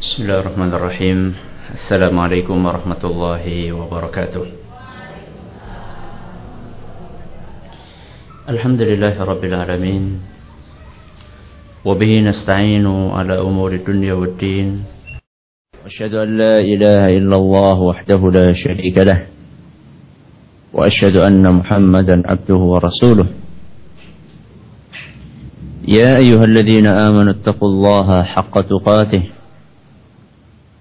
بسم الله الرحمن الرحيم السلام عليكم ورحمة الله وبركاته الحمد لله رب العالمين وبه نستعين على أمور الدنيا والدين أشهد أن لا إله إلا الله وحده لا شريك له وأشهد أن محمدا عبده ورسوله يا أيها الذين آمنوا اتقوا الله حق تقاته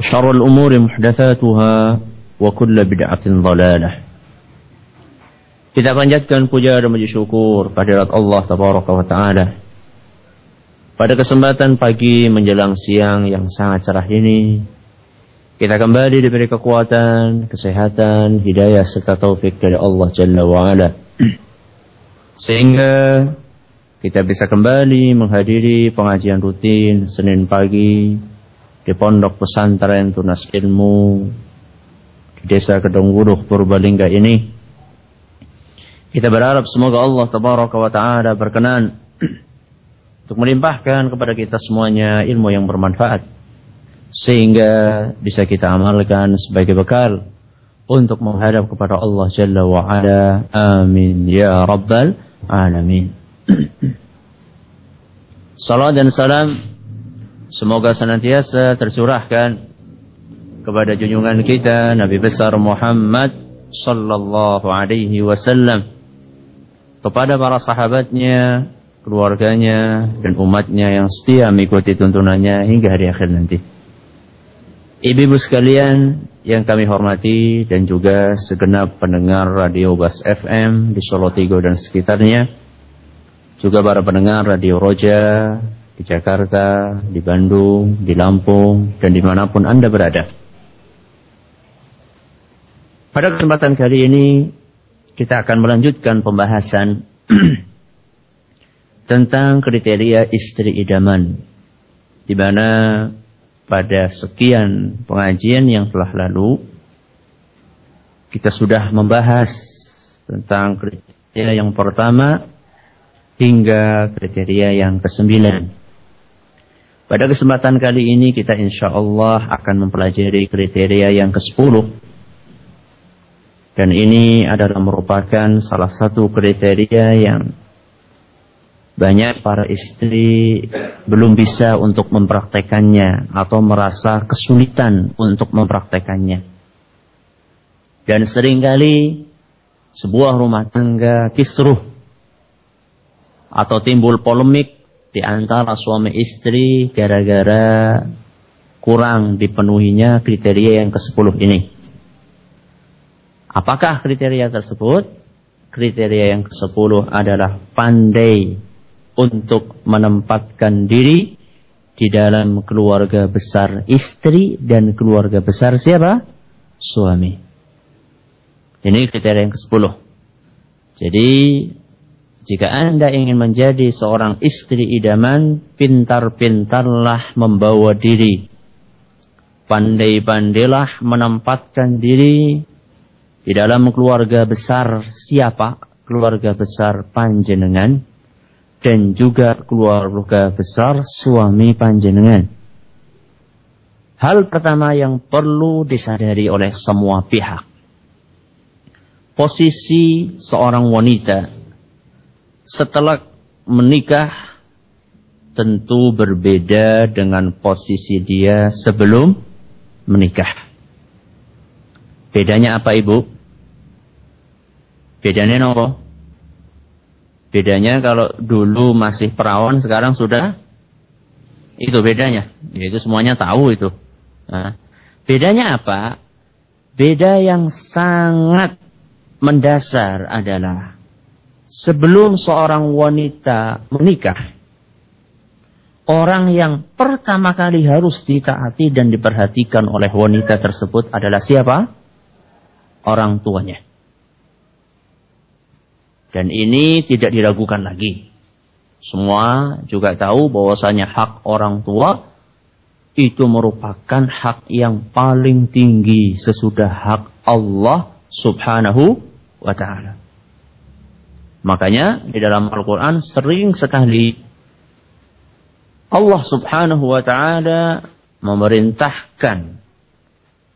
وشر الأمور محدثاتها وكل بدعة ضلالة Kita panjatkan puja dan puji syukur pada Allah Tabaraka wa Ta'ala. Pada kesempatan pagi menjelang siang yang sangat cerah ini, kita kembali diberi kekuatan, kesehatan, hidayah serta taufik dari Allah Jalla wa Ala. Sehingga kita bisa kembali menghadiri pengajian rutin Senin pagi di pondok pesantren tunas ilmu di desa Kedongguruh Purbalingga ini. Kita berharap semoga Allah tabaraka wa taala berkenan untuk melimpahkan kepada kita semuanya ilmu yang bermanfaat sehingga bisa kita amalkan sebagai bekal untuk menghadap kepada Allah Jalla wa Ala. Amin ya rabbal alamin. Salam dan salam Semoga senantiasa tercurahkan kepada junjungan kita Nabi besar Muhammad sallallahu alaihi wasallam kepada para sahabatnya, keluarganya dan umatnya yang setia mengikuti tuntunannya hingga hari akhir nanti. Ibu-ibu sekalian yang kami hormati dan juga segenap pendengar Radio Bas FM di Solo Tigo dan sekitarnya, juga para pendengar Radio Roja di Jakarta, di Bandung, di Lampung, dan di mana pun Anda berada. Pada kesempatan kali ini, kita akan melanjutkan pembahasan tentang kriteria istri idaman. Di mana pada sekian pengajian yang telah lalu, kita sudah membahas tentang kriteria yang pertama hingga kriteria yang kesembilan. Pada kesempatan kali ini kita insya Allah akan mempelajari kriteria yang ke-10. Dan ini adalah merupakan salah satu kriteria yang banyak para istri belum bisa untuk mempraktekannya atau merasa kesulitan untuk mempraktekannya. Dan sering kali sebuah rumah tangga kisruh atau timbul polemik di antara suami istri gara-gara kurang dipenuhinya kriteria yang ke-10 ini. Apakah kriteria tersebut? Kriteria yang ke-10 adalah pandai untuk menempatkan diri di dalam keluarga besar istri dan keluarga besar siapa? Suami. Ini kriteria yang ke-10. Jadi jika Anda ingin menjadi seorang istri idaman, pintar-pintarlah membawa diri. Pandai-pandailah menempatkan diri di dalam keluarga besar siapa? Keluarga besar panjenengan dan juga keluarga besar suami panjenengan. Hal pertama yang perlu disadari oleh semua pihak. Posisi seorang wanita setelah menikah tentu berbeda dengan posisi dia sebelum menikah. Bedanya apa ibu? Bedanya nopo? Bedanya kalau dulu masih perawan, sekarang sudah itu bedanya. Yaitu semuanya tahu itu. Nah, bedanya apa? Beda yang sangat mendasar adalah sebelum seorang wanita menikah, orang yang pertama kali harus ditaati dan diperhatikan oleh wanita tersebut adalah siapa? Orang tuanya. Dan ini tidak diragukan lagi. Semua juga tahu bahwasanya hak orang tua itu merupakan hak yang paling tinggi sesudah hak Allah subhanahu wa ta'ala. Makanya di dalam Al-Quran sering sekali Allah subhanahu wa ta'ala memerintahkan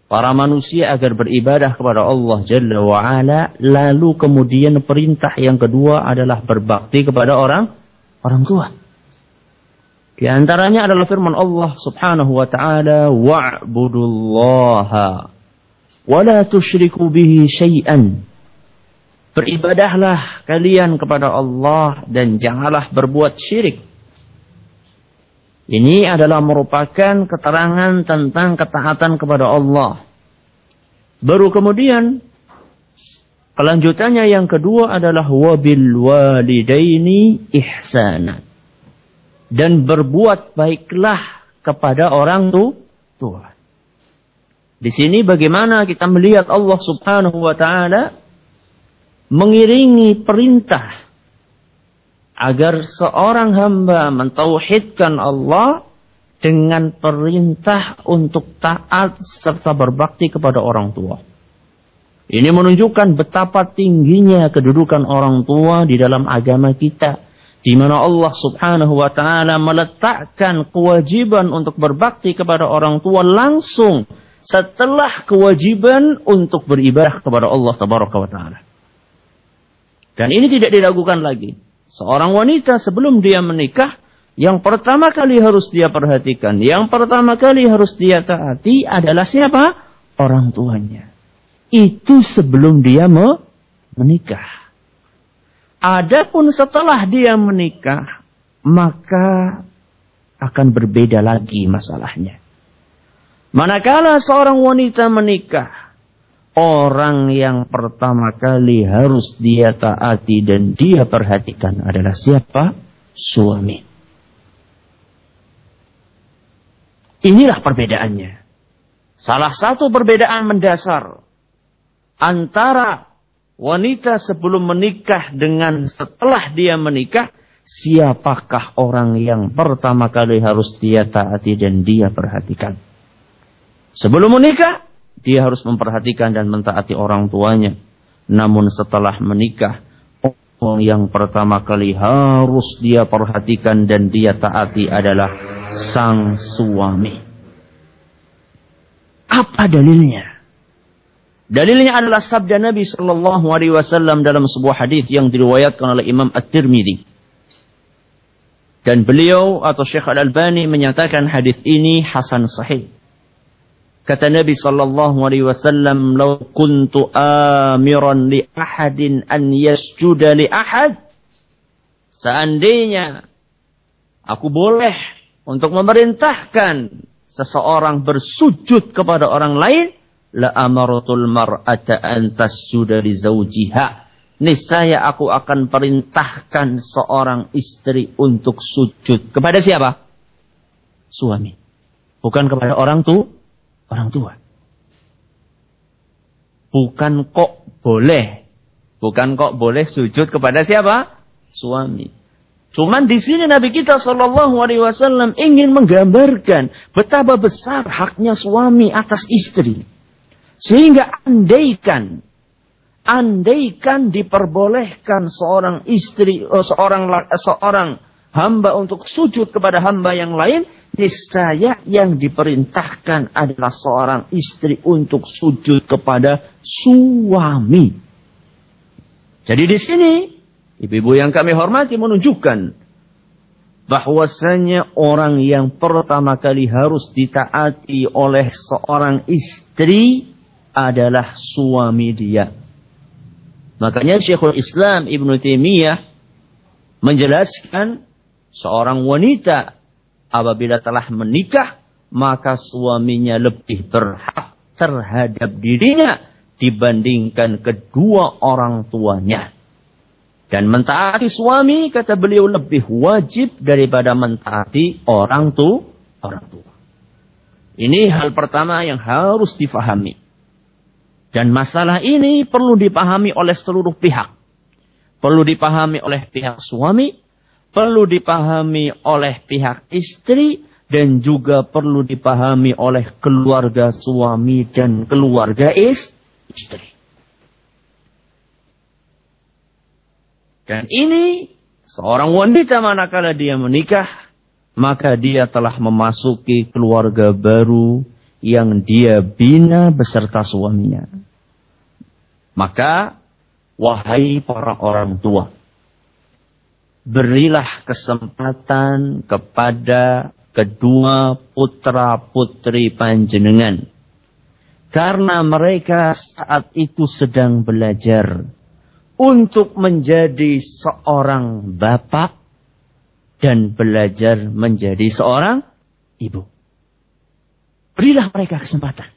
para manusia agar beribadah kepada Allah Jalla wa ala, lalu kemudian perintah yang kedua adalah berbakti kepada orang orang tua. Di antaranya adalah firman Allah Subhanahu wa taala, "Wa'budullaha wa la tusyriku bihi syai'an." Beribadahlah kalian kepada Allah dan janganlah berbuat syirik. Ini adalah merupakan keterangan tentang ketaatan kepada Allah. Baru kemudian kelanjutannya yang kedua adalah wabil walidaini ihsanan dan berbuat baiklah kepada orang tua. Di sini bagaimana kita melihat Allah Subhanahu wa taala mengiringi perintah agar seorang hamba mentauhidkan Allah dengan perintah untuk taat serta berbakti kepada orang tua. Ini menunjukkan betapa tingginya kedudukan orang tua di dalam agama kita di mana Allah Subhanahu wa taala meletakkan kewajiban untuk berbakti kepada orang tua langsung setelah kewajiban untuk beribadah kepada Allah Tabaraka wa taala. Dan ini tidak diragukan lagi. Seorang wanita sebelum dia menikah yang pertama kali harus dia perhatikan, yang pertama kali harus dia taati adalah siapa? Orang tuanya. Itu sebelum dia menikah. Adapun setelah dia menikah, maka akan berbeda lagi masalahnya. Manakala seorang wanita menikah, orang yang pertama kali harus dia taati dan dia perhatikan adalah siapa? Suami. Inilah perbedaannya. Salah satu perbedaan mendasar antara wanita sebelum menikah dengan setelah dia menikah, siapakah orang yang pertama kali harus dia taati dan dia perhatikan. Sebelum menikah, dia harus memperhatikan dan mentaati orang tuanya. Namun setelah menikah, orang yang pertama kali harus dia perhatikan dan dia taati adalah sang suami. Apa dalilnya? Dalilnya adalah sabda Nabi Shallallahu Alaihi Wasallam dalam sebuah hadis yang diriwayatkan oleh Imam At-Tirmidzi. Dan beliau atau Syekh Al-Albani menyatakan hadis ini hasan sahih. Kata Nabi Shallallahu Alaihi Wasallam, "Lau kuntu amiran li ahadin an yasjuda li ahad." Seandainya aku boleh untuk memerintahkan seseorang bersujud kepada orang lain, la amaratul mar'ata an tasjuda li zawjiha. Niscaya aku akan perintahkan seorang istri untuk sujud kepada siapa? Suami. Bukan kepada orang tu, orang tua. Bukan kok boleh. Bukan kok boleh sujud kepada siapa? Suami. Cuman di sini Nabi kita Shallallahu Alaihi Wasallam ingin menggambarkan betapa besar haknya suami atas istri. Sehingga andaikan andaikan diperbolehkan seorang istri oh, seorang seorang hamba untuk sujud kepada hamba yang lain, niscaya yang diperintahkan adalah seorang istri untuk sujud kepada suami. Jadi di sini ibu-ibu yang kami hormati menunjukkan bahwasanya orang yang pertama kali harus ditaati oleh seorang istri adalah suami dia. Makanya Syekhul Islam Ibn Taimiyah menjelaskan seorang wanita apabila telah menikah maka suaminya lebih berhak terhadap dirinya dibandingkan kedua orang tuanya. Dan mentaati suami kata beliau lebih wajib daripada mentaati orang tu orang tua. Ini hal pertama yang harus difahami. Dan masalah ini perlu dipahami oleh seluruh pihak. Perlu dipahami oleh pihak suami, perlu dipahami oleh pihak istri, dan juga perlu dipahami oleh keluarga suami dan keluarga istri. Dan ini seorang wanita manakala dia menikah, maka dia telah memasuki keluarga baru yang dia bina beserta suaminya. Maka, wahai para orang tua, berilah kesempatan kepada kedua putra-putri panjenengan. Karena mereka saat itu sedang belajar untuk menjadi seorang bapak dan belajar menjadi seorang ibu. Berilah mereka kesempatan.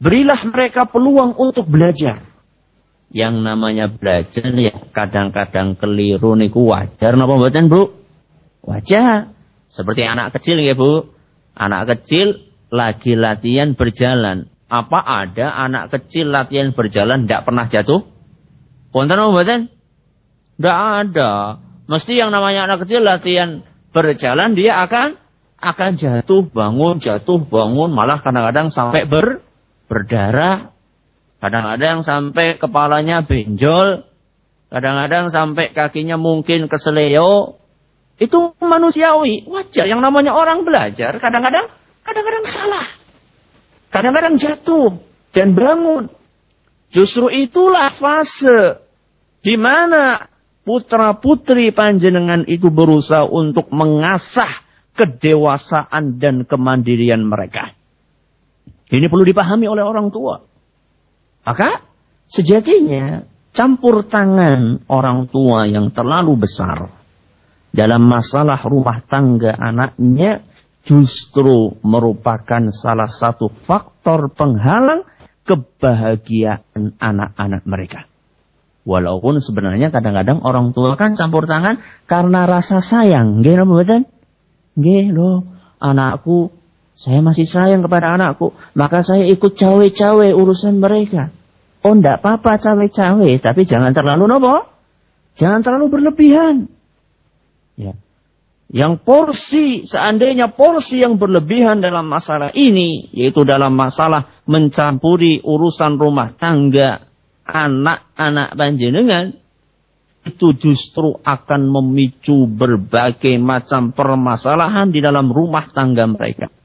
Berilah mereka peluang untuk belajar. Yang namanya belajar ya kadang-kadang keliru niku wajar napa mboten Bu? Wajar. Seperti anak kecil ya Bu. Anak kecil lagi latihan berjalan. Apa ada anak kecil latihan berjalan tidak pernah jatuh? Wonten apa mboten? Tidak ada. Mesti yang namanya anak kecil latihan berjalan dia akan akan jatuh bangun jatuh bangun malah kadang-kadang sampai ber berdarah kadang-kadang sampai kepalanya benjol kadang-kadang sampai kakinya mungkin keseleo itu manusiawi wajar yang namanya orang belajar kadang-kadang kadang-kadang salah kadang-kadang jatuh dan bangun Justru itulah fase di mana putra-putri panjenengan itu berusaha untuk mengasah kedewasaan dan kemandirian mereka. Ini perlu dipahami oleh orang tua. Maka sejatinya campur tangan orang tua yang terlalu besar dalam masalah rumah tangga anaknya justru merupakan salah satu faktor penghalang kebahagiaan anak-anak mereka. Walaupun sebenarnya kadang-kadang orang tua kan campur tangan karena rasa sayang. Mboten? Nggih lho, anakku saya masih sayang kepada anakku, maka saya ikut cawe-cawe urusan mereka. Oh, ndak apa-apa cawe-cawe, tapi jangan terlalu nopo? Jangan terlalu berlebihan. Ya. Yang porsi, seandainya porsi yang berlebihan dalam masalah ini, yaitu dalam masalah mencampuri urusan rumah tangga anak-anak panjenengan, itu justru akan memicu berbagai macam permasalahan di dalam rumah tangga mereka.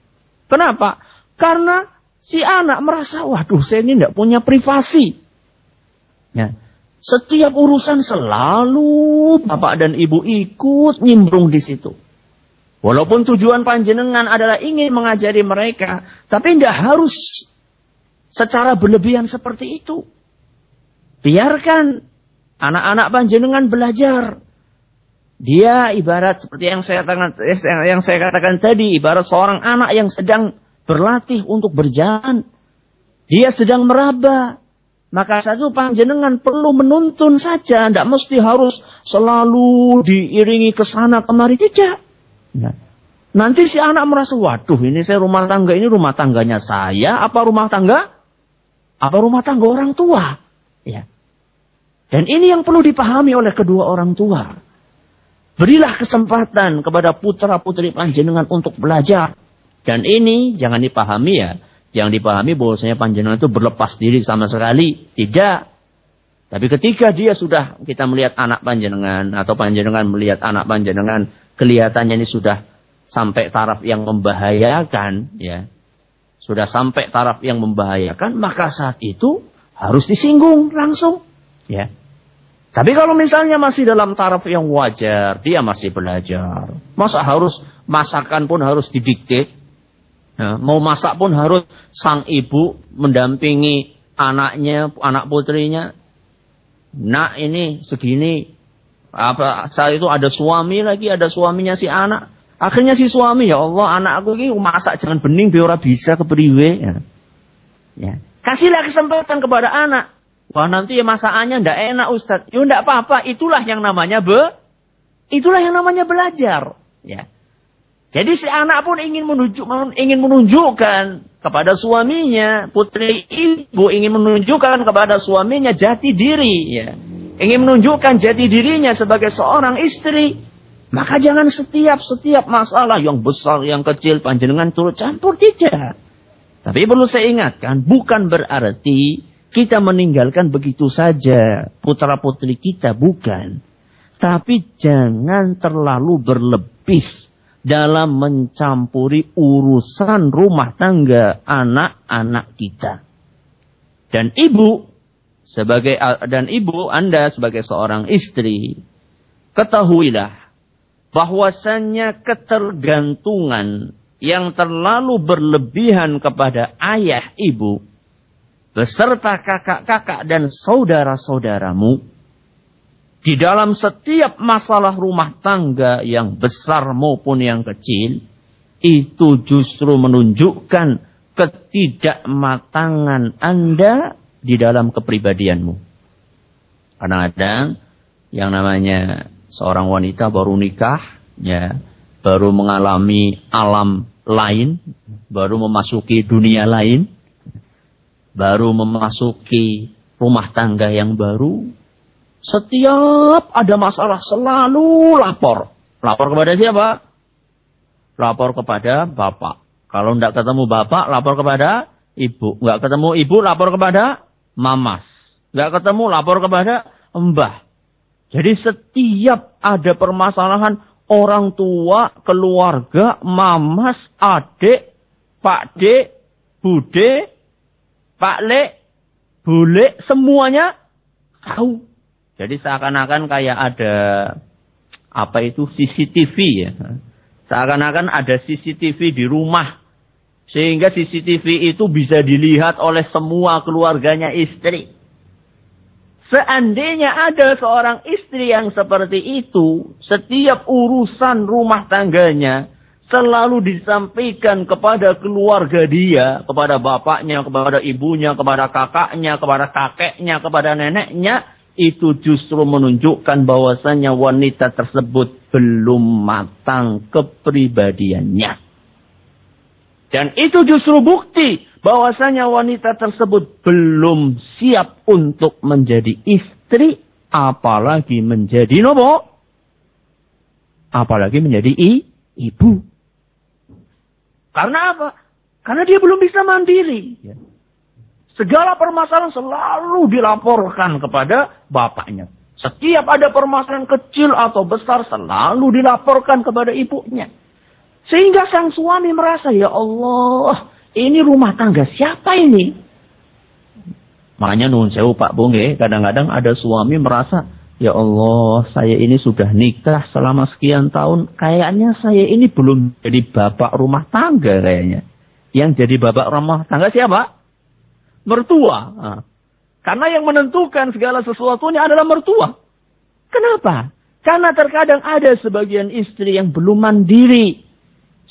Kenapa? Karena si anak merasa, waduh saya ini tidak punya privasi. Ya. Setiap urusan selalu bapak dan ibu ikut nyimbrung di situ. Walaupun tujuan panjenengan adalah ingin mengajari mereka, tapi tidak harus secara berlebihan seperti itu. Biarkan anak-anak panjenengan belajar. Dia ibarat seperti yang saya katakan, yang saya katakan tadi, ibarat seorang anak yang sedang berlatih untuk berjalan. Dia sedang meraba. Maka satu panjenengan perlu menuntun saja. Tidak mesti harus selalu diiringi ke sana kemari. Tidak. Nah, nanti si anak merasa, waduh ini saya rumah tangga ini rumah tangganya saya. Apa rumah tangga? Apa rumah tangga orang tua? Ya. Dan ini yang perlu dipahami oleh kedua orang tua. Berilah kesempatan kepada putra putri panjenengan untuk belajar. Dan ini jangan dipahami ya yang dipahami bahwasanya panjenengan itu berlepas diri sama sekali. Tidak. Tapi ketika dia sudah kita melihat anak panjenengan atau panjenengan melihat anak panjenengan kelihatannya ini sudah sampai taraf yang membahayakan ya. Sudah sampai taraf yang membahayakan maka saat itu harus disinggung langsung ya. Tapi kalau misalnya masih dalam taraf yang wajar, dia masih belajar. Masa harus masakan pun harus didikte? Nah, mau masak pun harus sang ibu mendampingi anaknya, anak putrinya. Nak ini segini. Apa saat itu ada suami lagi, ada suaminya si anak. Akhirnya si suami, ya Allah, anakku ini masak jangan bening biar bisa kepriwe. Ya. ya. Kasihlah kesempatan kepada anak. Wah nanti ya masakannya ndak enak Ustaz. Ya ndak apa-apa, itulah yang namanya be itulah yang namanya belajar. Ya. Jadi si anak pun ingin menunjuk, ingin menunjukkan kepada suaminya, putri ibu ingin menunjukkan kepada suaminya jati diri, ya. Ingin menunjukkan jati dirinya sebagai seorang istri. Maka jangan setiap setiap masalah yang besar, yang kecil, panjenengan turut campur tidak. Tapi perlu saya ingatkan, bukan berarti kita meninggalkan begitu saja putra putri kita, bukan. Tapi jangan terlalu berlebih dalam mencampuri urusan rumah tangga anak-anak kita. Dan ibu sebagai dan ibu Anda sebagai seorang istri, ketahuilah bahwasannya ketergantungan yang terlalu berlebihan kepada ayah ibu beserta kakak-kakak dan saudara-saudaramu di dalam setiap masalah rumah tangga yang besar maupun yang kecil, itu justru menunjukkan ketidakmatangan Anda di dalam kepribadianmu. Kadang-kadang yang namanya seorang wanita baru nikah, ya, baru mengalami alam lain, baru memasuki dunia lain, baru memasuki rumah tangga yang baru, setiap ada masalah selalu lapor. Lapor kepada siapa? Lapor kepada bapak. Kalau tidak ketemu bapak, lapor kepada ibu. Nggak ketemu ibu, lapor kepada mamas. Nggak ketemu, lapor kepada mbah. Jadi setiap ada permasalahan orang tua, keluarga, mamas, adik, pak de, bude, pak le, bule, semuanya tahu. Jadi seakan-akan kayak ada apa itu CCTV ya. Seakan-akan ada CCTV di rumah. Sehingga CCTV itu bisa dilihat oleh semua keluarganya istri. Seandainya ada seorang istri yang seperti itu, setiap urusan rumah tangganya selalu disampaikan kepada keluarga dia, kepada bapaknya, kepada ibunya, kepada kakaknya, kepada kakeknya, kepada neneknya, itu justru menunjukkan bahwasanya wanita tersebut belum matang kepribadiannya. Dan itu justru bukti bahwasanya wanita tersebut belum siap untuk menjadi istri, apalagi menjadi nopo, apalagi menjadi i, ibu. Karena apa? Karena dia belum bisa mandiri. Ya. Segala permasalahan selalu dilaporkan kepada bapaknya. Setiap ada permasalahan kecil atau besar selalu dilaporkan kepada ibunya. Sehingga sang suami merasa, ya Allah, ini rumah tangga siapa ini? Makanya nun sewu Pak Bunge, kadang-kadang ada suami merasa, ya Allah, saya ini sudah nikah selama sekian tahun, kayaknya saya ini belum jadi bapak rumah tangga kayaknya. Yang jadi bapak rumah tangga siapa? mertua. Nah, karena yang menentukan segala sesuatunya adalah mertua. Kenapa? Karena terkadang ada sebagian istri yang belum mandiri.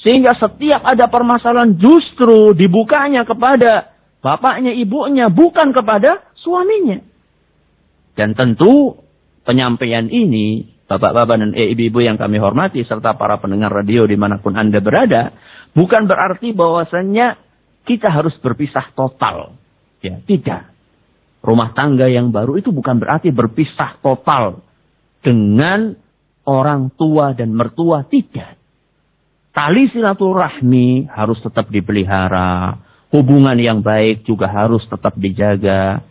Sehingga setiap ada permasalahan justru dibukanya kepada bapaknya, ibunya, bukan kepada suaminya. Dan tentu penyampaian ini, bapak-bapak dan ibu-ibu yang kami hormati, serta para pendengar radio di mana pun Anda berada, bukan berarti bahwasannya kita harus berpisah total. Ya, tidak. Rumah tangga yang baru itu bukan berarti berpisah total dengan orang tua dan mertua, tidak. Tali silaturahmi harus tetap dipelihara. Hubungan yang baik juga harus tetap dijaga.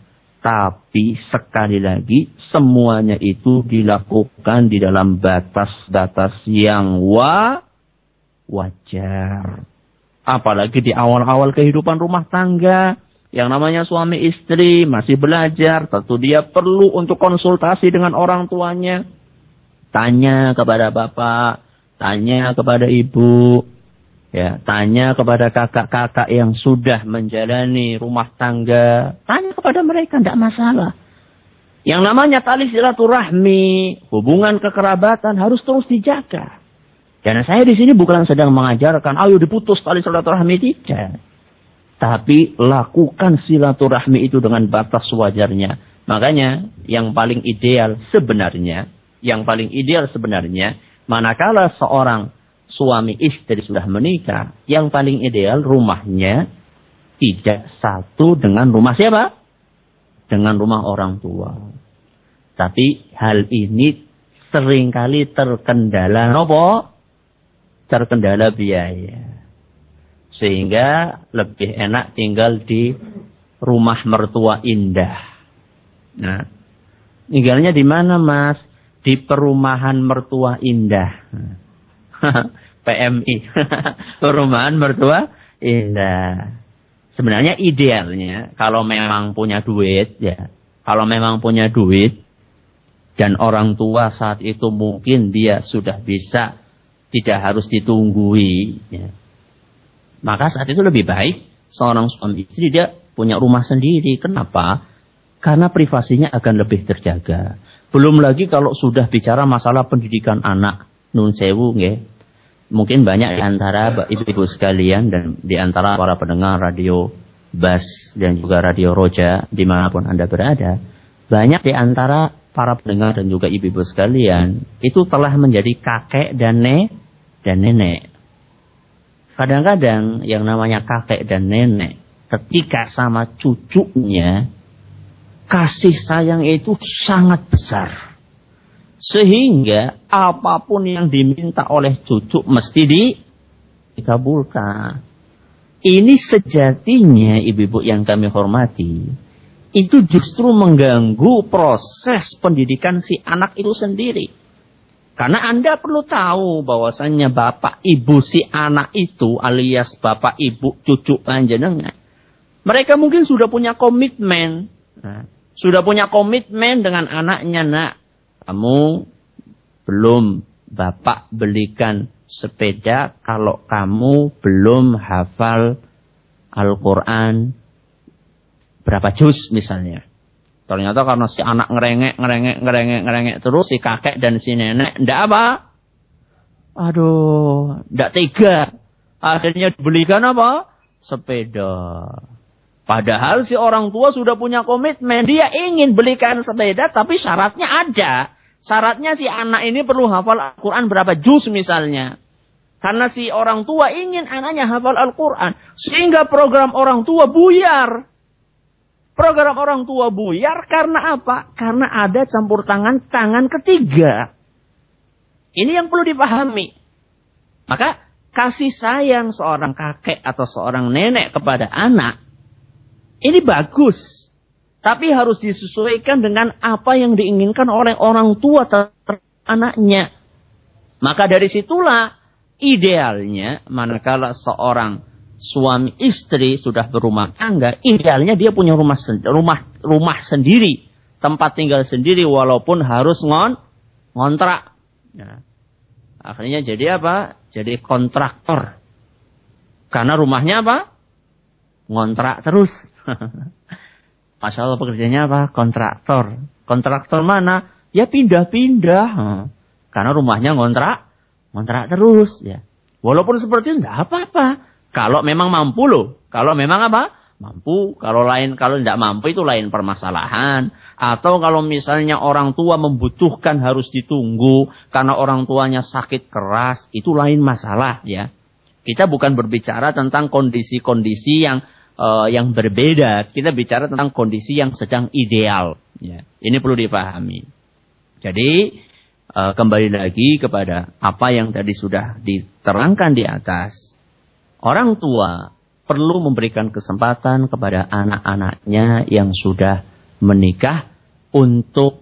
Tapi sekali lagi semuanya itu dilakukan di dalam batas-batas yang wa wajar. Apalagi di awal-awal kehidupan rumah tangga yang namanya suami istri masih belajar, tentu dia perlu untuk konsultasi dengan orang tuanya. Tanya kepada bapak, tanya kepada ibu. Ya, tanya kepada kakak-kakak yang sudah menjalani rumah tangga, tanya kepada mereka tidak masalah. Yang namanya tali silaturahmi, hubungan kekerabatan harus terus dijaga. Dan saya di sini bukan sedang mengajarkan, ayo diputus tali silaturahmi tidak. Tapi lakukan silaturahmi itu dengan batas wajarnya. Makanya yang paling ideal sebenarnya, yang paling ideal sebenarnya, manakala seorang suami istri sudah menikah, yang paling ideal rumahnya tidak satu dengan rumah siapa? Dengan rumah orang tua. Tapi hal ini sering kali terkendala apa? Terkendala biaya. Sehingga lebih enak tinggal di rumah mertua indah. Nah, tinggalnya di mana mas? Di perumahan mertua indah. PMI. Perumahan mertua indah. Sebenarnya idealnya kalau memang punya duit ya. Kalau memang punya duit dan orang tua saat itu mungkin dia sudah bisa tidak harus ditunggui ya. Maka saat itu lebih baik seorang suami istri dia punya rumah sendiri. Kenapa? Karena privasinya akan lebih terjaga. Belum lagi kalau sudah bicara masalah pendidikan anak. Nun sewu nggih mungkin banyak di antara ibu-ibu sekalian dan di antara para pendengar radio Bas dan juga radio Roja di mana pun Anda berada, banyak di antara para pendengar dan juga ibu-ibu sekalian itu telah menjadi kakek dan ne dan nenek. Kadang-kadang yang namanya kakek dan nenek ketika sama cucunya kasih sayang itu sangat besar. Sehingga apa pun yang diminta oleh cucu mesti dikabulkan. Ini sejatinya ibu-ibu yang kami hormati. Itu justru mengganggu proses pendidikan si anak itu sendiri. Karena Anda perlu tahu bahwasannya bapak ibu si anak itu alias bapak ibu cucu panjenengan. Mereka mungkin sudah punya komitmen. Nah, sudah punya komitmen dengan anaknya nak kamu belum Bapak belikan sepeda kalau kamu belum hafal Al-Quran berapa juz misalnya. Ternyata karena si anak ngerengek, ngerengek, ngerengek, ngerengek terus si kakek dan si nenek ndak apa? Aduh, ndak tega. Akhirnya dibelikan apa? Sepeda. Padahal si orang tua sudah punya komitmen. Dia ingin belikan sepeda tapi syaratnya ada. Syaratnya si anak ini perlu hafal Al-Quran berapa juz misalnya. Karena si orang tua ingin anaknya hafal Al-Quran. Sehingga program orang tua buyar. Program orang tua buyar karena apa? Karena ada campur tangan tangan ketiga. Ini yang perlu dipahami. Maka kasih sayang seorang kakek atau seorang nenek kepada anak ini bagus. Tapi harus disesuaikan dengan apa yang diinginkan oleh orang tua terhadap anaknya. Maka dari situlah idealnya manakala seorang suami istri sudah berumah tangga, idealnya dia punya rumah rumah rumah sendiri, tempat tinggal sendiri walaupun harus ngon ngontrak. Ya. Akhirnya jadi apa? Jadi kontraktor. Karena rumahnya apa? Ngontrak terus. Masya Allah pekerjaannya apa? Kontraktor. Kontraktor mana? Ya pindah-pindah. Karena rumahnya ngontrak, ngontrak terus ya. Walaupun seperti itu tidak apa-apa. Kalau memang mampu loh. Kalau memang apa? Mampu. Kalau lain, kalau tidak mampu itu lain permasalahan. Atau kalau misalnya orang tua membutuhkan harus ditunggu karena orang tuanya sakit keras, itu lain masalah ya. Kita bukan berbicara tentang kondisi-kondisi yang uh, yang berbeda. Kita bicara tentang kondisi yang sedang ideal. Ya. Ini perlu dipahami. Jadi uh, kembali lagi kepada apa yang tadi sudah diterangkan di atas. Orang tua perlu memberikan kesempatan kepada anak-anaknya yang sudah menikah untuk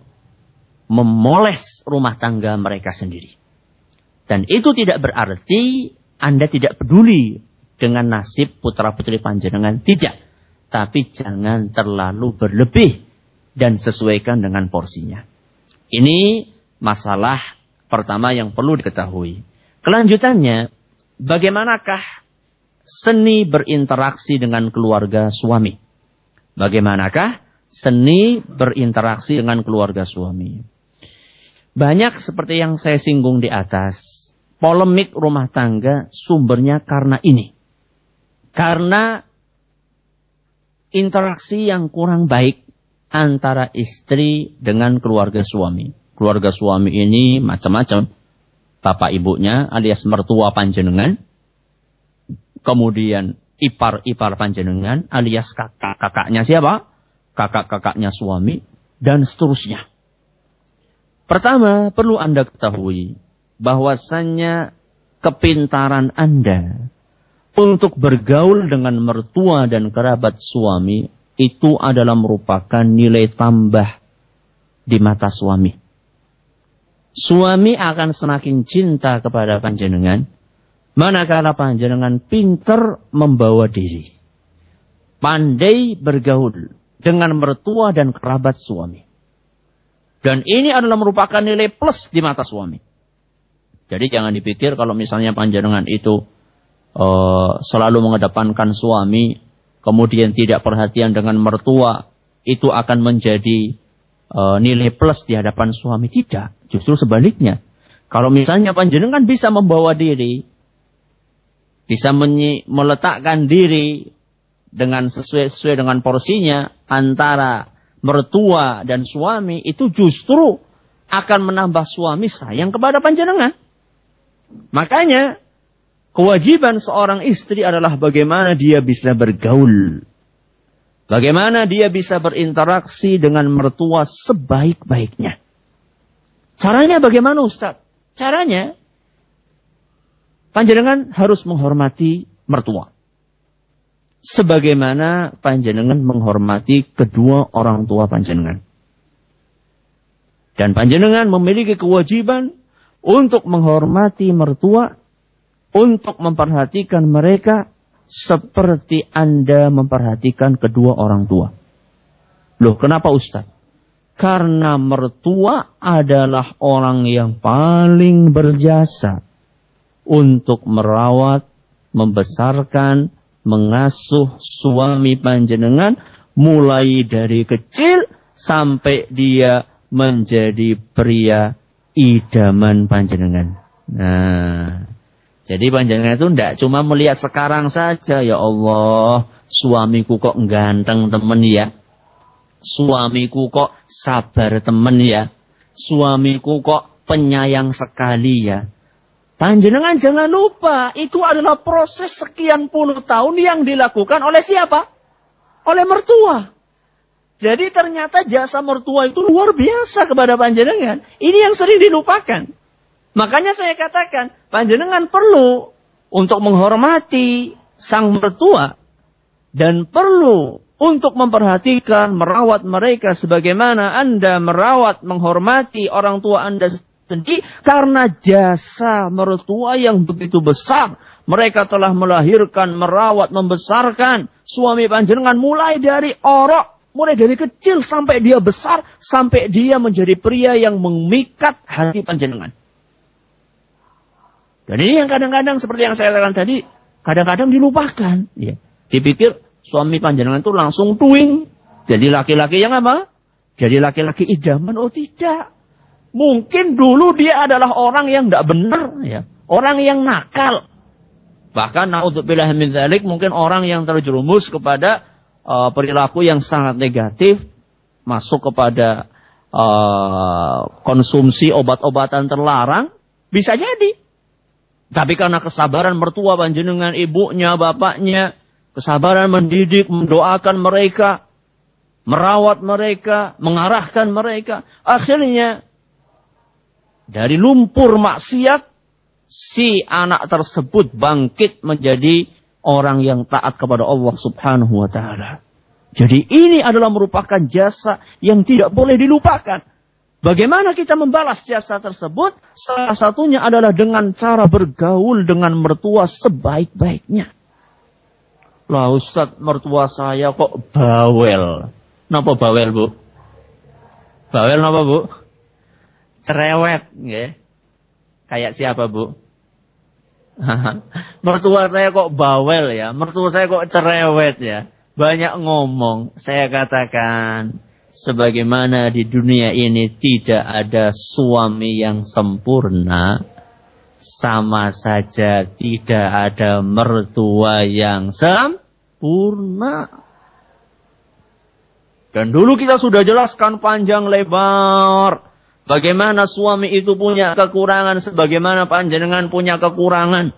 memoles rumah tangga mereka sendiri. Dan itu tidak berarti Anda tidak peduli dengan nasib putra putri panjenengan tidak. Tapi jangan terlalu berlebih dan sesuaikan dengan porsinya. Ini masalah pertama yang perlu diketahui. Kelanjutannya, bagaimanakah seni berinteraksi dengan keluarga suami. Bagaimanakah seni berinteraksi dengan keluarga suami? Banyak seperti yang saya singgung di atas, polemik rumah tangga sumbernya karena ini. Karena interaksi yang kurang baik antara istri dengan keluarga suami. Keluarga suami ini macam-macam. Bapak ibunya alias mertua panjenengan. Kemudian ipar-ipar panjenengan alias kakak-kakaknya siapa? Kakak-kakaknya suami dan seterusnya. Pertama, perlu Anda ketahui bahwasannya kepintaran Anda untuk bergaul dengan mertua dan kerabat suami itu adalah merupakan nilai tambah di mata suami. Suami akan semakin cinta kepada panjenengan manakala panjenengan pinter membawa diri. Pandai bergaul dengan mertua dan kerabat suami. Dan ini adalah merupakan nilai plus di mata suami. Jadi jangan dipikir kalau misalnya panjenengan itu uh, selalu mengedepankan suami, kemudian tidak perhatian dengan mertua, itu akan menjadi uh, nilai plus di hadapan suami. Tidak, justru sebaliknya. Kalau misalnya panjenengan bisa membawa diri, bisa meletakkan diri dengan sesuai, sesuai dengan porsinya antara mertua dan suami itu justru akan menambah suami sayang kepada panjenengan. Makanya kewajiban seorang istri adalah bagaimana dia bisa bergaul. Bagaimana dia bisa berinteraksi dengan mertua sebaik-baiknya. Caranya bagaimana Ustaz? Caranya panjenengan harus menghormati mertua sebagaimana panjenengan menghormati kedua orang tua panjenengan. Dan panjenengan memiliki kewajiban untuk menghormati mertua, untuk memperhatikan mereka seperti Anda memperhatikan kedua orang tua. Loh, kenapa Ustaz? Karena mertua adalah orang yang paling berjasa untuk merawat, membesarkan, mengasuh suami panjenengan mulai dari kecil sampai dia menjadi pria idaman panjenengan. Nah, jadi panjenengan itu tidak cuma melihat sekarang saja, ya Allah, suamiku kok ganteng temen ya. Suamiku kok sabar temen ya. Suamiku kok penyayang sekali ya. Panjenengan jangan lupa, itu adalah proses sekian puluh tahun yang dilakukan oleh siapa? Oleh mertua. Jadi ternyata jasa mertua itu luar biasa kepada panjenengan. Ini yang sering dilupakan. Makanya saya katakan, panjenengan perlu untuk menghormati sang mertua dan perlu untuk memperhatikan, merawat mereka sebagaimana Anda merawat, menghormati orang tua Anda sendiri karena jasa mertua yang begitu besar. Mereka telah melahirkan, merawat, membesarkan suami panjenengan mulai dari orok, mulai dari kecil sampai dia besar, sampai dia menjadi pria yang memikat hati panjenengan. Dan ini yang kadang-kadang seperti yang saya katakan tadi, kadang-kadang dilupakan. Ya. Dipikir suami panjenengan itu langsung tuing. Jadi laki-laki yang apa? Jadi laki-laki idaman. Oh tidak. Mungkin dulu dia adalah orang yang tidak benar, ya. Orang yang nakal. Bahkan naudzubillah min dzalik mungkin orang yang terjerumus kepada uh, perilaku yang sangat negatif, masuk kepada uh, konsumsi obat-obatan terlarang, bisa jadi. Tapi karena kesabaran mertua panjenengan, ibunya, bapaknya, kesabaran mendidik, mendoakan mereka, merawat mereka, mengarahkan mereka, akhirnya dari lumpur maksiat, si anak tersebut bangkit menjadi orang yang taat kepada Allah subhanahu wa ta'ala. Jadi ini adalah merupakan jasa yang tidak boleh dilupakan. Bagaimana kita membalas jasa tersebut? Salah satunya adalah dengan cara bergaul dengan mertua sebaik-baiknya. Lah Ustaz, mertua saya kok bawel. Napa bawel, Bu? Bawel napa, Bu? cerewet, ya. Kayak siapa, Bu? mertua saya kok bawel ya, mertua saya kok cerewet ya. Banyak ngomong, saya katakan sebagaimana di dunia ini tidak ada suami yang sempurna, sama saja tidak ada mertua yang sempurna. Dan dulu kita sudah jelaskan panjang lebar. Bagaimana suami itu punya kekurangan sebagaimana panjenengan punya kekurangan.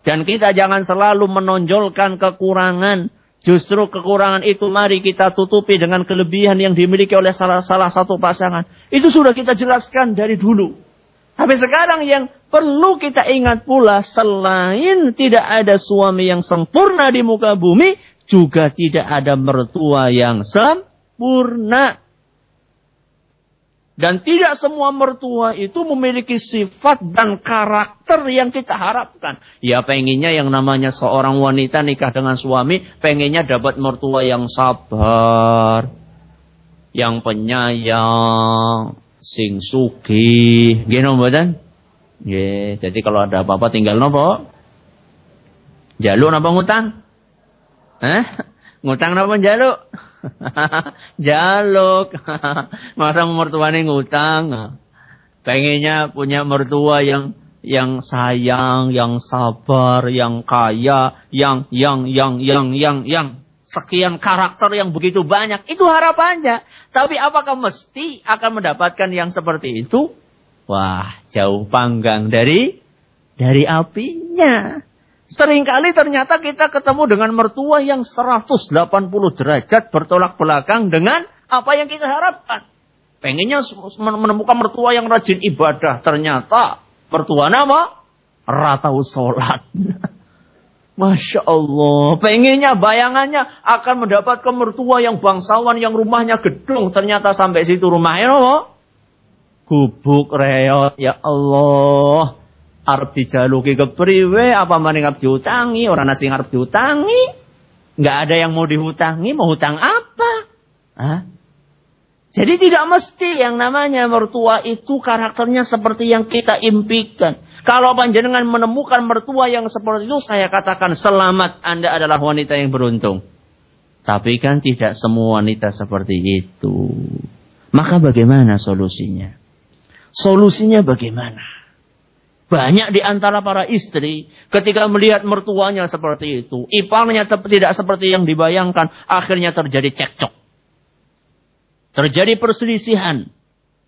Dan kita jangan selalu menonjolkan kekurangan. Justru kekurangan itu mari kita tutupi dengan kelebihan yang dimiliki oleh salah, salah satu pasangan. Itu sudah kita jelaskan dari dulu. Tapi sekarang yang perlu kita ingat pula selain tidak ada suami yang sempurna di muka bumi, juga tidak ada mertua yang sempurna. Dan tidak semua mertua itu memiliki sifat dan karakter yang kita harapkan. Ya pengennya yang namanya seorang wanita nikah dengan suami, pengennya dapat mertua yang sabar, yang penyayang, sing sugi, gini mboten? Ya, jadi kalau ada apa-apa tinggal nopo? Jaluk napa ngutang? Eh? Ngutang napa jaluk? Jaluk. Masa mertuanya ngutang. Pengennya punya mertua yang yang sayang, yang sabar, yang kaya, yang yang yang yang yang yang sekian karakter yang begitu banyak. Itu harapannya. Tapi apakah mesti akan mendapatkan yang seperti itu? Wah, jauh panggang dari dari apinya. Seringkali ternyata kita ketemu dengan mertua yang 180 derajat bertolak belakang dengan apa yang kita harapkan. Pengennya menemukan mertua yang rajin ibadah. Ternyata mertua nama ratau sholat. Masya Allah. Pengennya bayangannya akan mendapatkan mertua yang bangsawan yang rumahnya gedung. Ternyata sampai situ rumahnya apa? Gubuk reot. Ya Allah arep dijaluki kepriwe apa maning arep diutangi? Orang nasi arep diutangi? Nggak ada yang mau dihutangi mau hutang apa? Hah? jadi tidak mesti yang namanya mertua itu karakternya seperti yang kita impikan. Kalau panjenengan menemukan mertua yang seperti itu saya katakan selamat anda adalah wanita yang beruntung. Tapi kan tidak semua wanita seperti itu. Maka bagaimana solusinya? Solusinya bagaimana banyak di antara para istri ketika melihat mertuanya seperti itu, iparnya tidak seperti yang dibayangkan, akhirnya terjadi cekcok. Terjadi perselisihan,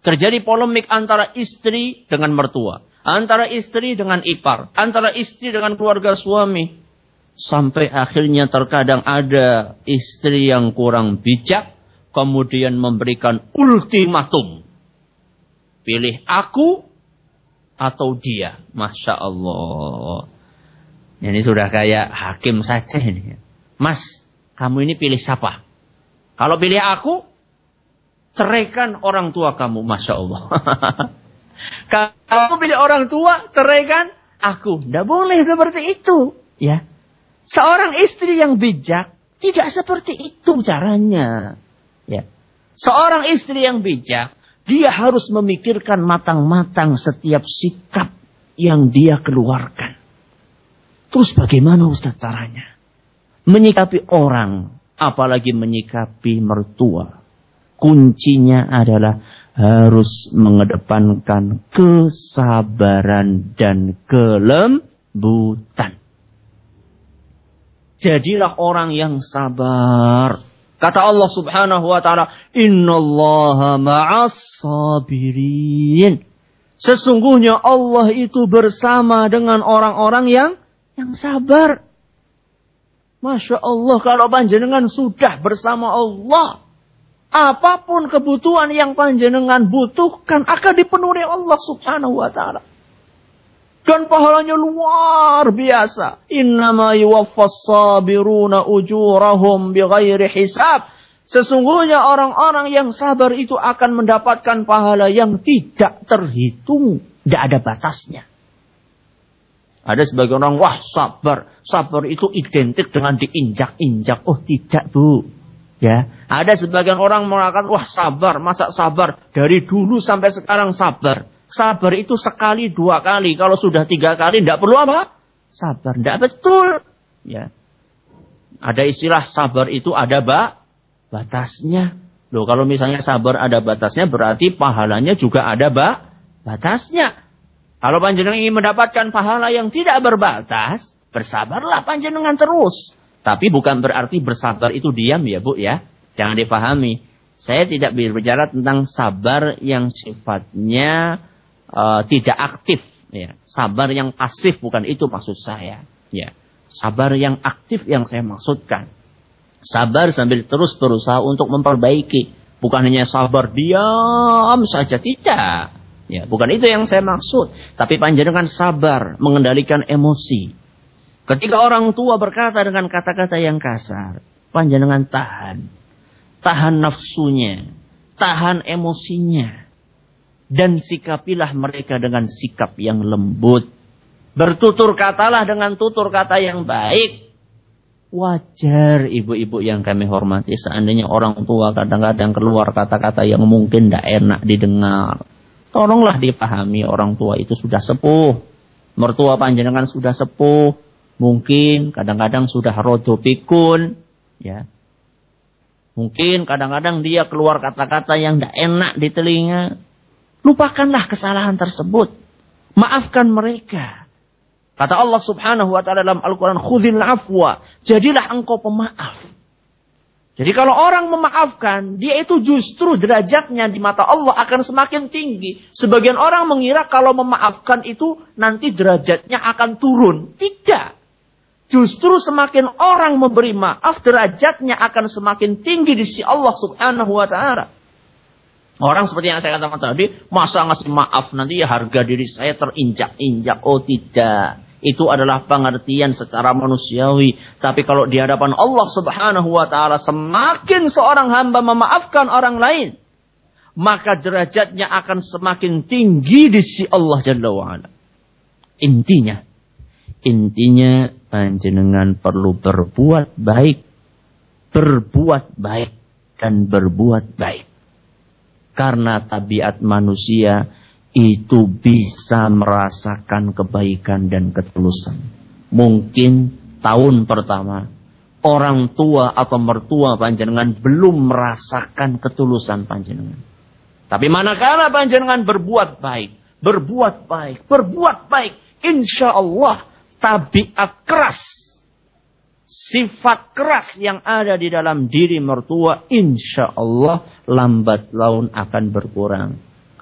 terjadi polemik antara istri dengan mertua, antara istri dengan ipar, antara istri dengan keluarga suami. Sampai akhirnya terkadang ada istri yang kurang bijak, kemudian memberikan ultimatum. Pilih aku atau dia. Masya Allah. Ini sudah kayak hakim saja ini. Mas, kamu ini pilih siapa? Kalau pilih aku, ceraikan orang tua kamu. Masya Allah. Kalau pilih orang tua, ceraikan aku. Tidak boleh seperti itu. Ya. Seorang istri yang bijak, tidak seperti itu caranya. Ya. Seorang istri yang bijak, dia harus memikirkan matang-matang setiap sikap yang dia keluarkan. Terus bagaimana Ustaz caranya? Menyikapi orang, apalagi menyikapi mertua. Kuncinya adalah harus mengedepankan kesabaran dan kelembutan. Jadilah orang yang sabar Kata Allah Subhanahu wa taala, "Innallaha ma'as sabirin." Sesungguhnya Allah itu bersama dengan orang-orang yang yang sabar. Masya Allah, kalau panjenengan sudah bersama Allah, apa pun kebutuhan yang panjenengan butuhkan akan dipenuhi Allah Subhanahu wa taala. Dan pahalanya luar biasa. Innama yuwaffas sabiruna ujurahum bighairi hisab. Sesungguhnya orang-orang yang sabar itu akan mendapatkan pahala yang tidak terhitung. Tidak ada batasnya. Ada sebagian orang, wah sabar. Sabar itu identik dengan diinjak-injak. Oh tidak bu. Ya, ada sebagian orang mengatakan, wah sabar, masa sabar. Dari dulu sampai sekarang sabar. Sabar itu sekali dua kali. Kalau sudah tiga kali tidak perlu apa? sabar. Tidak betul. Ya. Ada istilah sabar itu ada ba batasnya. Loh kalau misalnya sabar ada batasnya berarti pahalanya juga ada ba batasnya. Kalau panjenengan ingin mendapatkan pahala yang tidak berbatas, bersabarlah panjenengan terus. Tapi bukan berarti bersabar itu diam ya Bu ya. Jangan dipahami. Saya tidak berbicara tentang sabar yang sifatnya uh, tidak aktif. Ya. Sabar yang pasif bukan itu maksud saya. Ya. Sabar yang aktif yang saya maksudkan. Sabar sambil terus berusaha untuk memperbaiki. Bukan hanya sabar diam saja. Tidak. Ya, bukan itu yang saya maksud. Tapi panjenengan sabar mengendalikan emosi. Ketika orang tua berkata dengan kata-kata yang kasar, panjenengan tahan. Tahan nafsunya, tahan emosinya. Dan sikapilah mereka dengan sikap yang lembut. Bertutur katalah dengan tutur kata yang baik. Wajar ibu-ibu yang kami hormati seandainya orang tua kadang-kadang keluar kata-kata yang mungkin tidak enak didengar. Tolonglah dipahami orang tua itu sudah sepuh. Mertua panjenengan sudah sepuh. Mungkin kadang-kadang sudah rodo pikun. Ya. Mungkin kadang-kadang dia keluar kata-kata yang tidak enak di telinga. Lupakanlah kesalahan tersebut. Maafkan mereka. Kata Allah subhanahu wa ta'ala dalam Al-Quran. Khudil afwa. Jadilah engkau pemaaf. Jadi kalau orang memaafkan, dia itu justru derajatnya di mata Allah akan semakin tinggi. Sebagian orang mengira kalau memaafkan itu nanti derajatnya akan turun. Tidak. Justru semakin orang memberi maaf, derajatnya akan semakin tinggi di sisi Allah subhanahu wa ta'ala. Orang seperti yang saya katakan tadi, masa ngasih maaf nanti ya harga diri saya terinjak-injak. Oh tidak. Itu adalah pengertian secara manusiawi. Tapi kalau di hadapan Allah subhanahu wa ta'ala semakin seorang hamba memaafkan orang lain. Maka derajatnya akan semakin tinggi di sisi Allah Jalla wa'ala. Intinya. Intinya panjenengan perlu berbuat baik. Berbuat baik. Dan berbuat baik. Karena tabiat manusia itu bisa merasakan kebaikan dan ketulusan. Mungkin tahun pertama orang tua atau mertua panjenengan belum merasakan ketulusan panjenengan. Tapi manakala panjenengan berbuat baik, berbuat baik, berbuat baik, insya Allah tabiat keras, sifat keras yang ada di dalam diri mertua, insya Allah lambat laun akan berkurang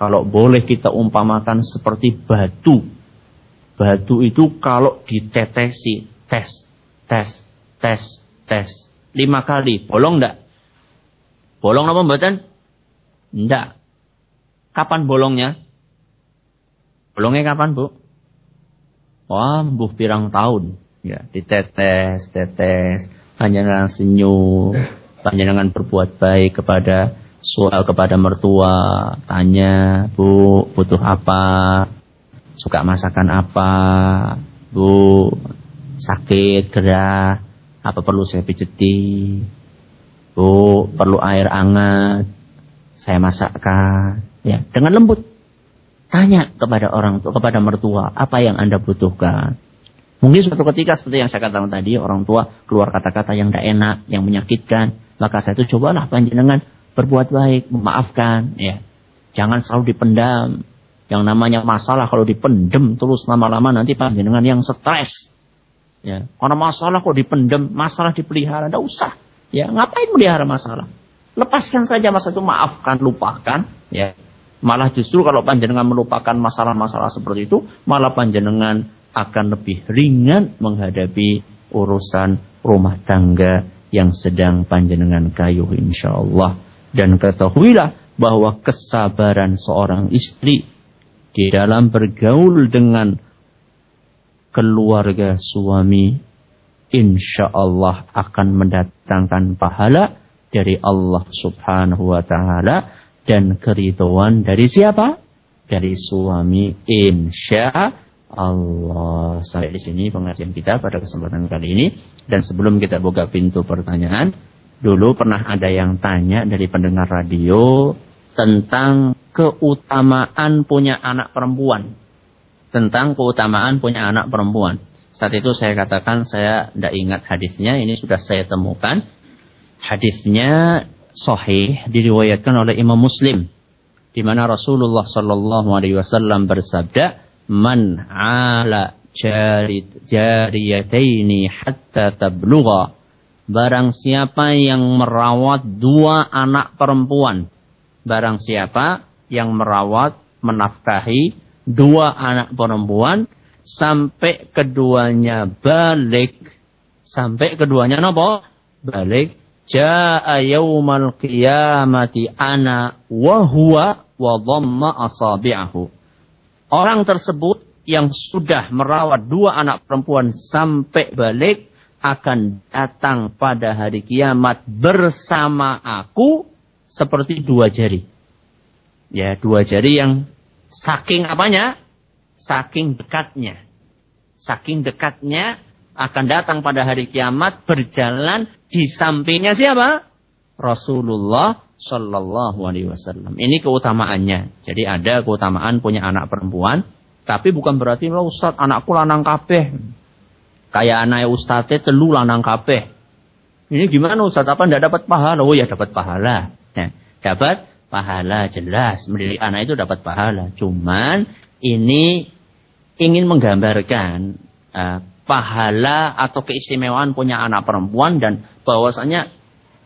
kalau boleh kita umpamakan seperti batu. Batu itu kalau ditetesi, tes, tes, tes, tes. Lima kali, bolong enggak? Bolong apa mboten? Enggak. Kapan bolongnya? Bolongnya kapan, Bu? Wah, buh pirang tahun. Ya, ditetes, tetes. Panjangan senyum. Panjangan berbuat baik kepada soal kepada mertua, tanya, Bu, butuh apa? Suka masakan apa? Bu, sakit, gerah, apa perlu saya pijeti? Bu, perlu air hangat, saya masakkan. Ya, dengan lembut. Tanya kepada orang tua, kepada mertua, apa yang Anda butuhkan? Mungkin suatu ketika seperti yang saya katakan tadi, orang tua keluar kata-kata yang tidak enak, yang menyakitkan. Maka saya itu cobalah panjenengan berbuat baik, memaafkan, ya. Jangan selalu dipendam. Yang namanya masalah kalau dipendam terus lama-lama nanti panjenengan yang stres. Ya, karena masalah kok dipendam, masalah dipelihara, tidak usah. Ya, ngapain melihara masalah? Lepaskan saja masa itu, maafkan, lupakan. Ya, malah justru kalau panjenengan melupakan masalah-masalah seperti itu, malah panjenengan akan lebih ringan menghadapi urusan rumah tangga yang sedang panjenengan kayuh insya Allah. Dan ketahuilah bahwa kesabaran seorang istri di dalam bergaul dengan keluarga suami insya Allah akan mendatangkan pahala dari Allah subhanahu wa ta'ala dan keridhaan dari siapa? Dari suami insya Allah. Sampai di sini pengajian kita pada kesempatan kali ini. Dan sebelum kita buka pintu pertanyaan, Dulu pernah ada yang tanya dari pendengar radio tentang keutamaan punya anak perempuan. Tentang keutamaan punya anak perempuan. Saat itu saya katakan saya tidak ingat hadisnya, ini sudah saya temukan. Hadisnya sahih diriwayatkan oleh Imam Muslim di mana Rasulullah Shallallahu alaihi wasallam bersabda, "Man 'ala jariyataini hatta tablugha." Barang siapa yang merawat dua anak perempuan, barang siapa yang merawat, menafkahi dua anak perempuan sampai keduanya balik, sampai keduanya nopo? Balik Ja'a yawmal qiyamati ana wa huwa wa dhamma asabi'ahu. Orang tersebut yang sudah merawat dua anak perempuan sampai balik akan datang pada hari kiamat bersama aku seperti dua jari. Ya, dua jari yang saking apanya? Saking dekatnya. Saking dekatnya akan datang pada hari kiamat berjalan di sampingnya siapa? Rasulullah Shallallahu Alaihi Wasallam. Ini keutamaannya. Jadi ada keutamaan punya anak perempuan, tapi bukan berarti lo Ustaz anakku lanang kabeh. Kayak anak Ustaznya telu lanang kabeh. Ini gimana Ustaz? Apa ndak dapat pahala? Oh ya dapat pahala. Ya, dapat pahala jelas. Mendidik anak itu dapat pahala. Cuman ini ingin menggambarkan uh, pahala atau keistimewaan punya anak perempuan dan bahwasanya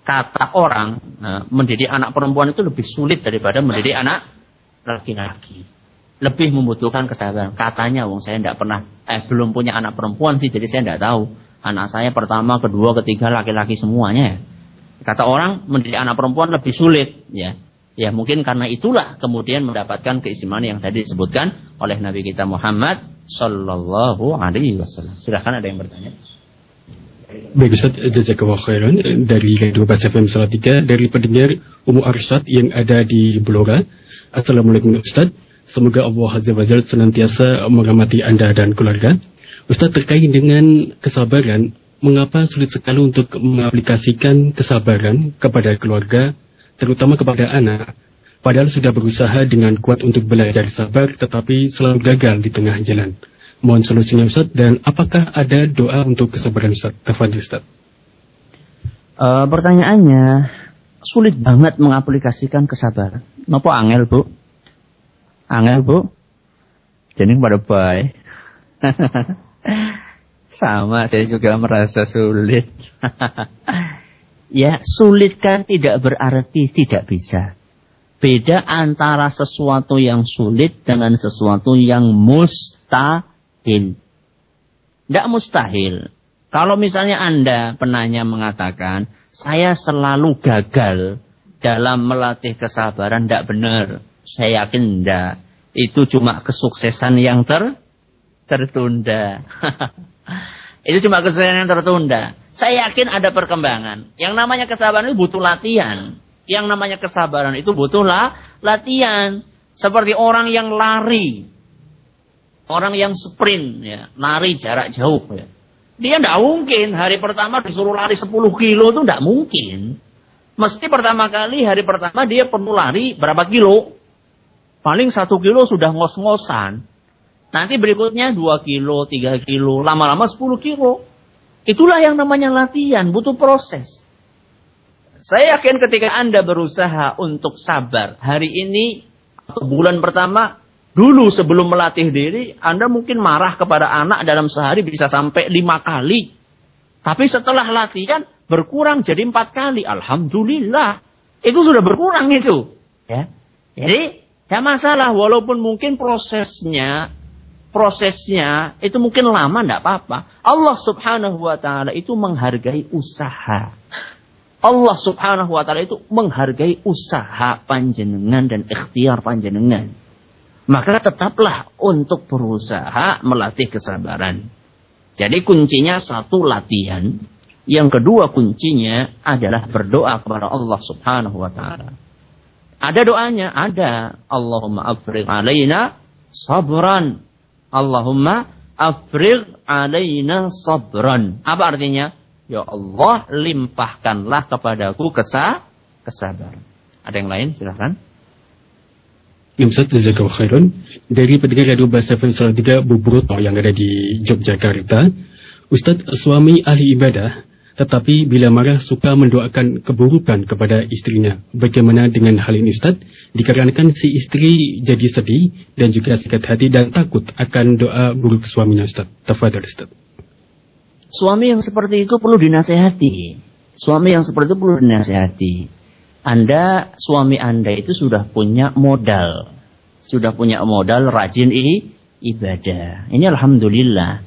kata orang uh, mendidik anak perempuan itu lebih sulit daripada mendidik anak laki-laki. Lebih membutuhkan kesabaran. Katanya, wong saya tidak pernah, eh belum punya anak perempuan sih, jadi saya tidak tahu. Anak saya pertama, kedua, ketiga laki-laki semuanya. Kata orang mendidik anak perempuan lebih sulit, ya. Ya mungkin karena itulah kemudian mendapatkan keistimewaan yang tadi disebutkan oleh Nabi kita Muhammad Sallallahu Alaihi Wasallam. Silahkan ada yang bertanya. Baik Ustaz, jazakallah khairan dari Radio Bahasa FM Salatiga dari pendengar Umu Arsyad yang ada di Blora. Assalamualaikum Ustaz. Semoga Allah Azza wa Jalla senantiasa mengamati Anda dan keluarga. Ustaz terkait dengan kesabaran, mengapa sulit sekali untuk mengaplikasikan kesabaran kepada keluarga terutama kepada anak, padahal sudah berusaha dengan kuat untuk belajar sabar tetapi selalu gagal di tengah jalan. Mohon solusinya Ustaz dan apakah ada doa untuk kesabaran Ustaz? Tafadil Ustaz. Uh, pertanyaannya sulit banget mengaplikasikan kesabaran. Napa angel, Bu? Angel, Bu? Jadi pada baik. Sama, saya juga merasa sulit. Ya, sulit kan tidak berarti tidak bisa. Beda antara sesuatu yang sulit dengan sesuatu yang mustahil. Tidak mustahil. Kalau misalnya Anda penanya mengatakan, saya selalu gagal dalam melatih kesabaran, tidak benar. Saya yakin tidak. Itu cuma kesuksesan yang ter tertunda. Itu cuma kesuksesan yang tertunda. Saya yakin ada perkembangan. Yang namanya kesabaran itu butuh latihan. Yang namanya kesabaran itu butuhlah latihan. Seperti orang yang lari. Orang yang sprint. Ya. Lari jarak jauh. Ya. Dia tidak mungkin hari pertama disuruh lari 10 kilo itu tidak mungkin. Mesti pertama kali hari pertama dia perlu lari berapa kilo. Paling satu kilo sudah ngos-ngosan. Nanti berikutnya 2 kilo, 3 kilo, lama-lama 10 kilo. Itulah yang namanya latihan, butuh proses. Saya yakin ketika Anda berusaha untuk sabar hari ini atau bulan pertama, dulu sebelum melatih diri, Anda mungkin marah kepada anak dalam sehari bisa sampai lima kali. Tapi setelah latihan berkurang jadi empat kali. Alhamdulillah. Itu sudah berkurang itu. Ya. Jadi, ya masalah walaupun mungkin prosesnya prosesnya itu mungkin lama tidak apa-apa. Allah subhanahu wa ta'ala itu menghargai usaha. Allah subhanahu wa ta'ala itu menghargai usaha panjenengan dan ikhtiar panjenengan. Maka tetaplah untuk berusaha melatih kesabaran. Jadi kuncinya satu latihan. Yang kedua kuncinya adalah berdoa kepada Allah subhanahu wa ta'ala. Ada doanya? Ada. Allahumma afriq alaina sabran Allahumma afrigh alaina sabran. Apa artinya? Ya Allah, limpahkanlah kepadaku kesa kesabaran. Ada yang lain? Silahkan. Ustaz, Jazakallah khairan. Dari pendengar Radio Bahasa FM Salatiga Bubroto yang ada di Yogyakarta, Ustaz suami ahli ibadah, tetapi bila marah suka mendoakan keburukan kepada istrinya. Bagaimana dengan hal ini Ustaz? Dikarenakan si istri jadi sedih dan juga sakit hati dan takut akan doa buruk suaminya Ustaz. Tafadhal Ustaz. Suami yang seperti itu perlu dinasehati. Suami yang seperti itu perlu dinasehati. Anda, suami Anda itu sudah punya modal. Sudah punya modal rajin i, ibadah. Ini Alhamdulillah.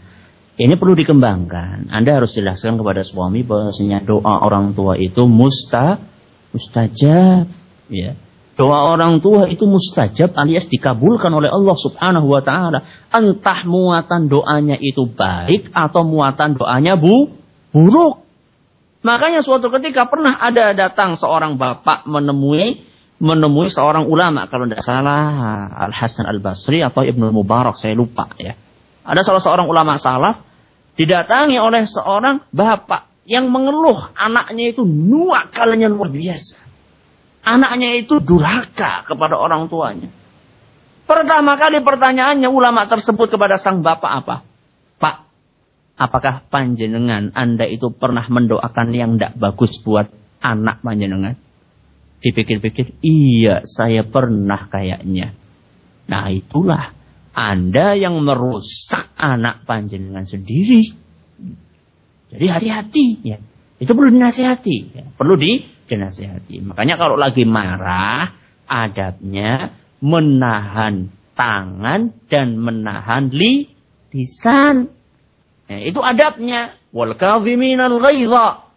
Ini perlu dikembangkan. Anda harus jelaskan kepada suami bahwasanya doa orang tua itu musta, mustajab. Ya. Doa orang tua itu mustajab alias dikabulkan oleh Allah subhanahu wa ta'ala. Entah muatan doanya itu baik atau muatan doanya bu, buruk. Makanya suatu ketika pernah ada datang seorang bapak menemui menemui seorang ulama kalau tidak salah Al Hasan Al Basri atau Ibnu Mubarak saya lupa ya. Ada salah seorang ulama salaf didatangi oleh seorang bapak yang mengeluh anaknya itu nuakalnya luar biasa. Anaknya itu durhaka kepada orang tuanya. Pertama kali pertanyaannya ulama tersebut kepada sang bapak apa? Pak, Apakah panjenengan Anda itu pernah mendoakan yang tidak bagus buat anak panjenengan? Dipikir-pikir, iya saya pernah kayaknya. Nah itulah Anda yang merusak anak panjenengan sendiri. Jadi hati-hati ya. Itu perlu dinasihati, ya. perlu di dinasihati. Makanya kalau lagi marah, adabnya menahan tangan dan menahan li lisan. Ya, itu adabnya. Wal kadhiminal ghaidha.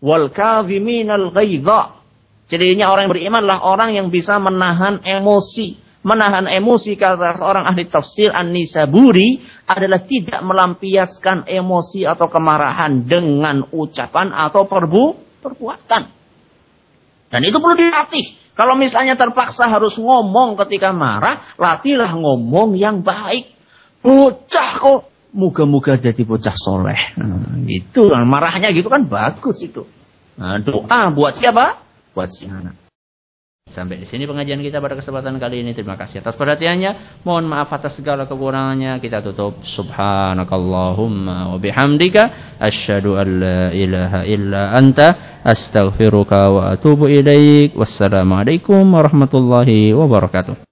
Wal kadhiminal ghaidha. Jadinya orang yang beriman adalah orang yang bisa menahan emosi. Menahan emosi kata seorang ahli tafsir An-Nisaburi adalah tidak melampiaskan emosi atau kemarahan dengan ucapan atau perbu perbuatan. Dan itu perlu dilatih. Kalau misalnya terpaksa harus ngomong ketika marah, latihlah ngomong yang baik. Bocah kok Moga-moga jadi bocah soleh. Nah, itu nah, marahnya gitu kan bagus itu. Nah, doa buat siapa? Buat si anak. Sampai di sini pengajian kita pada kesempatan kali ini. Terima kasih atas perhatiannya. Mohon maaf atas segala kekurangannya. Kita tutup. Subhanakallahumma wa bihamdika. Asyhadu an la ilaha illa anta. Astaghfiruka wa atubu ilaik. Wassalamualaikum warahmatullahi wabarakatuh.